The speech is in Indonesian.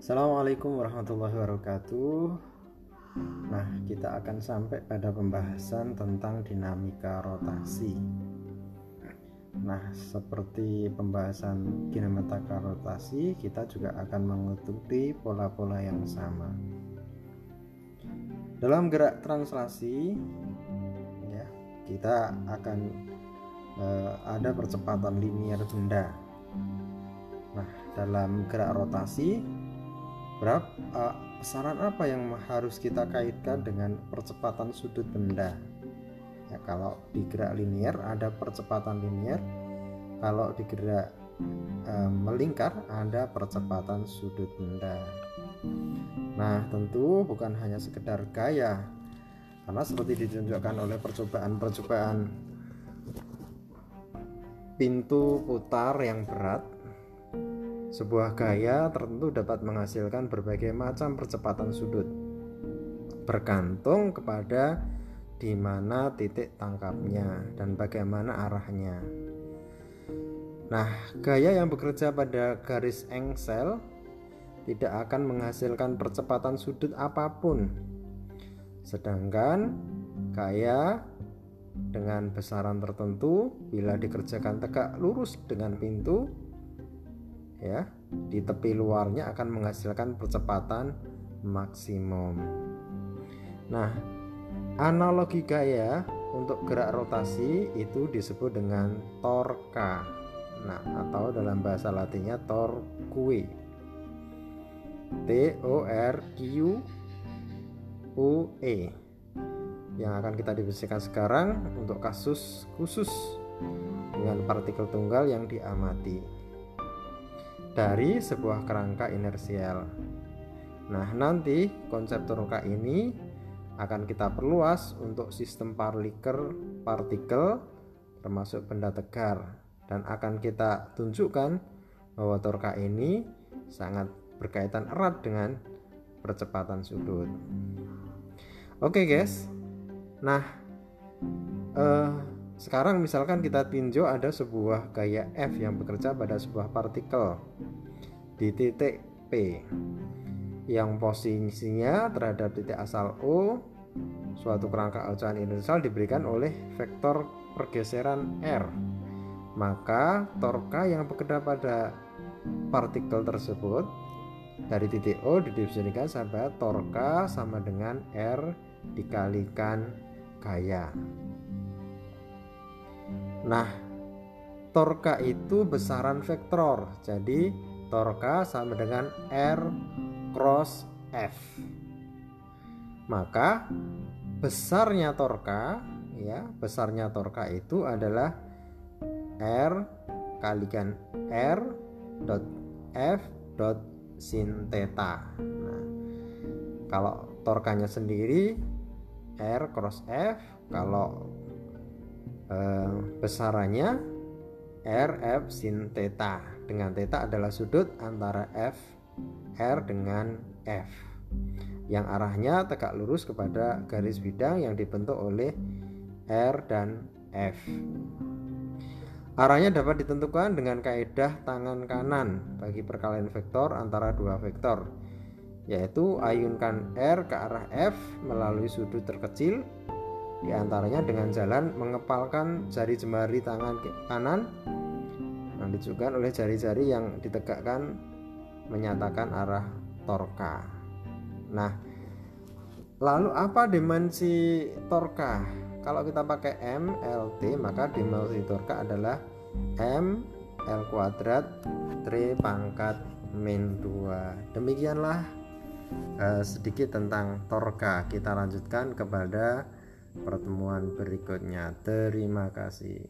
Assalamualaikum warahmatullahi wabarakatuh. Nah, kita akan sampai pada pembahasan tentang dinamika rotasi. Nah, seperti pembahasan kinematika rotasi, kita juga akan mengikuti pola-pola yang sama. Dalam gerak translasi, ya, kita akan eh, ada percepatan linier benda. Nah, dalam gerak rotasi, berapa uh, besaran apa yang harus kita kaitkan dengan percepatan sudut benda? ya kalau di gerak linier ada percepatan linier kalau di gerak e, melingkar ada percepatan sudut benda nah tentu bukan hanya sekedar gaya karena seperti ditunjukkan oleh percobaan-percobaan pintu putar yang berat sebuah gaya tertentu dapat menghasilkan berbagai macam percepatan sudut bergantung kepada di mana titik tangkapnya dan bagaimana arahnya. Nah, gaya yang bekerja pada garis engsel tidak akan menghasilkan percepatan sudut apa pun. Sedangkan gaya dengan besaran tertentu bila dikerjakan tegak lurus dengan pintu ya, di tepi luarnya akan menghasilkan percepatan maksimum. Nah, Analogi gaya untuk gerak rotasi itu disebut dengan torka. Nah, atau dalam bahasa latinnya torque. T O R Q U E. Yang akan kita diskusikan sekarang untuk kasus khusus dengan partikel tunggal yang diamati dari sebuah kerangka inersial. Nah, nanti konsep torka ini akan kita perluas untuk sistem partikel partikel termasuk benda tegar dan akan kita tunjukkan bahwa torka ini sangat berkaitan erat dengan percepatan sudut. Oke guys, nah eh, sekarang misalkan kita tinjau ada sebuah gaya F yang bekerja pada sebuah partikel di titik P. Yang posisinya terhadap titik asal O suatu kerangka ocehan universal diberikan oleh vektor pergeseran R. Maka torka yang bekerja pada partikel tersebut dari titik O didefinisikan sampai torka sama dengan R dikalikan gaya nah torka itu besaran vektor jadi torka sama dengan R cross F. Maka besarnya torka ya, besarnya torka itu adalah R kalikan R dot F dot sin theta. Nah, kalau torkanya sendiri R cross F, kalau eh, besarannya R F sin theta dengan theta adalah sudut antara F R dengan F yang arahnya tegak lurus kepada garis bidang yang dibentuk oleh R dan F. Arahnya dapat ditentukan dengan kaedah tangan kanan bagi perkalian vektor antara dua vektor, yaitu ayunkan R ke arah F melalui sudut terkecil di antaranya dengan jalan mengepalkan jari jemari tangan kanan yang ditunjukkan oleh jari-jari yang ditegakkan menyatakan arah torka. Nah, lalu apa dimensi torka? Kalau kita pakai M LT maka dimensi torka adalah M L kuadrat 3 pangkat min 2. Demikianlah uh, sedikit tentang torka. Kita lanjutkan kepada pertemuan berikutnya. Terima kasih.